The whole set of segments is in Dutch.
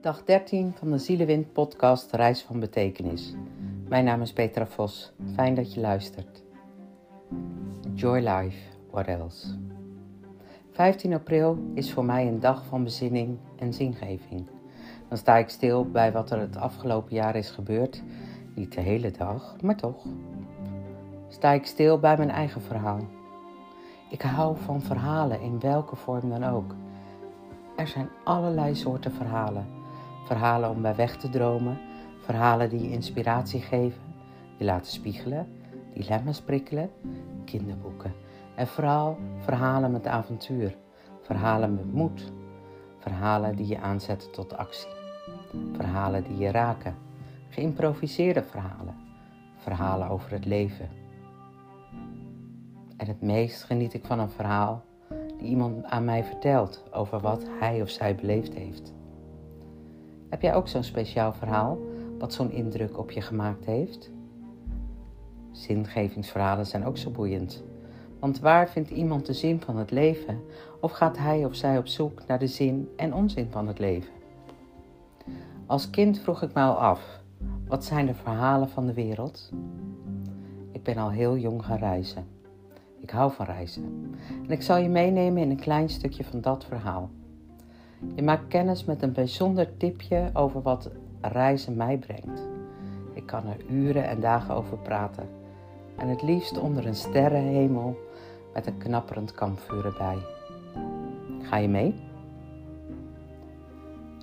Dag 13 van de Zielewind podcast Reis van Betekenis. Mijn naam is Petra Vos. Fijn dat je luistert. Joy Life, what else? 15 april is voor mij een dag van bezinning en zingeving. Dan sta ik stil bij wat er het afgelopen jaar is gebeurd. Niet de hele dag, maar toch. Sta ik stil bij mijn eigen verhaal. Ik hou van verhalen in welke vorm dan ook. Er zijn allerlei soorten verhalen. Verhalen om bij weg te dromen, verhalen die inspiratie geven, die laten spiegelen, dilemma's prikkelen, kinderboeken. En vooral verhalen met avontuur, verhalen met moed, verhalen die je aanzetten tot actie, verhalen die je raken, geïmproviseerde verhalen, verhalen over het leven. En het meest geniet ik van een verhaal die iemand aan mij vertelt over wat hij of zij beleefd heeft. Heb jij ook zo'n speciaal verhaal wat zo'n indruk op je gemaakt heeft? Zingevingsverhalen zijn ook zo boeiend. Want waar vindt iemand de zin van het leven? Of gaat hij of zij op zoek naar de zin en onzin van het leven? Als kind vroeg ik me al af: wat zijn de verhalen van de wereld? Ik ben al heel jong gaan reizen. Ik hou van reizen. En ik zal je meenemen in een klein stukje van dat verhaal. Je maakt kennis met een bijzonder tipje over wat reizen mij brengt. Ik kan er uren en dagen over praten. En het liefst onder een sterrenhemel met een knapperend kampvuur erbij. Ga je mee?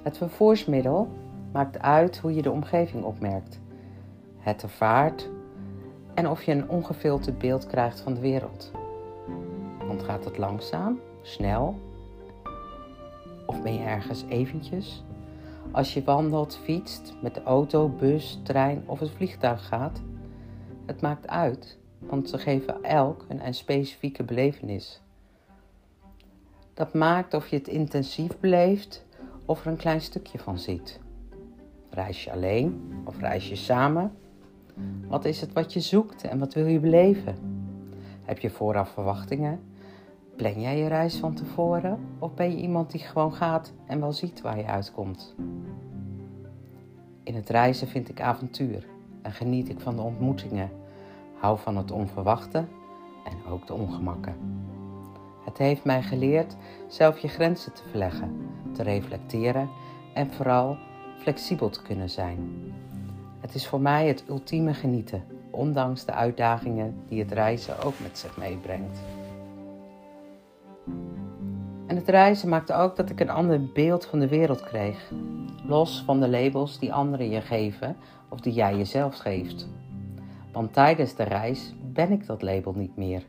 Het vervoersmiddel maakt uit hoe je de omgeving opmerkt. Het ervaart en of je een ongefilterd beeld krijgt van de wereld. Want gaat het langzaam, snel? Of ben je ergens eventjes? Als je wandelt, fietst, met de auto, bus, trein of het vliegtuig gaat? Het maakt uit, want ze geven elk een, specifieke belevenis. Dat maakt of je het intensief beleeft of er een klein stukje van ziet. Reis je alleen of reis je samen? Wat is het wat je zoekt en wat wil je beleven? Heb je vooraf verwachtingen? Plan jij je reis van tevoren of ben je iemand die gewoon gaat en wel ziet waar je uitkomt? In het reizen vind ik avontuur en geniet ik van de ontmoetingen. Hou van het onverwachte en ook de ongemakken. Het heeft mij geleerd zelf je grenzen te verleggen, te reflecteren en vooral flexibel te kunnen zijn. Het is voor mij het ultieme genieten, ondanks de uitdagingen die het reizen ook met zich meebrengt. En het reizen maakte ook dat ik een ander beeld van de wereld kreeg, los van de labels die anderen je geven of die jij jezelf geeft. Want tijdens de reis ben ik dat label niet meer.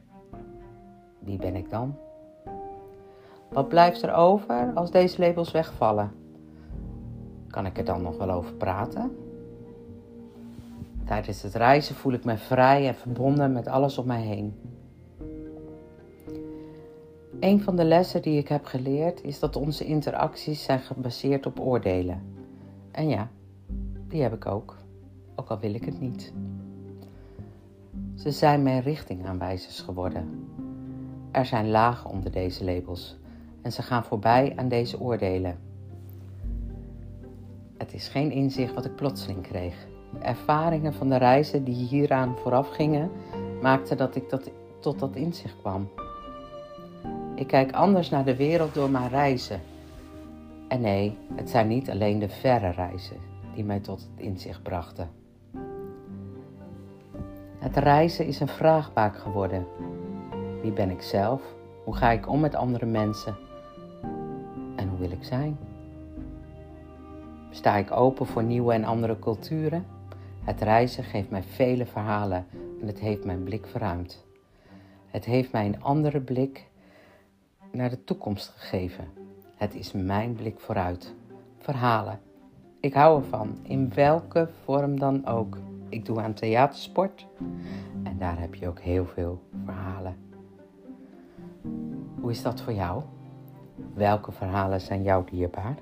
Wie ben ik dan? Wat blijft er over als deze labels wegvallen? Kan ik er dan nog wel over praten? Tijdens het reizen voel ik me vrij en verbonden met alles om mij heen. Een van de lessen die ik heb geleerd is dat onze interacties zijn gebaseerd op oordelen. En ja, die heb ik ook, ook al wil ik het niet. Ze zijn mijn richtingaanwijzers geworden. Er zijn lagen onder deze labels en ze gaan voorbij aan deze oordelen. Het is geen inzicht wat ik plotseling kreeg. De ervaringen van de reizen die hieraan vooraf gingen, maakten dat ik tot dat inzicht kwam. Ik kijk anders naar de wereld door mijn reizen. En nee, het zijn niet alleen de verre reizen die mij tot het inzicht brachten. Het reizen is een vraagbaak geworden. Wie ben ik zelf? Hoe ga ik om met andere mensen? En hoe wil ik zijn? Sta ik open voor nieuwe en andere culturen? Het reizen geeft mij vele verhalen en het heeft mijn blik verruimd. Het heeft mij een andere blik naar de toekomst gegeven. Het is mijn blik vooruit. Verhalen. Ik hou ervan, in welke vorm dan ook. Ik doe aan theatersport en daar heb je ook heel veel verhalen. Hoe is dat voor jou? Welke verhalen zijn jou dierbaar?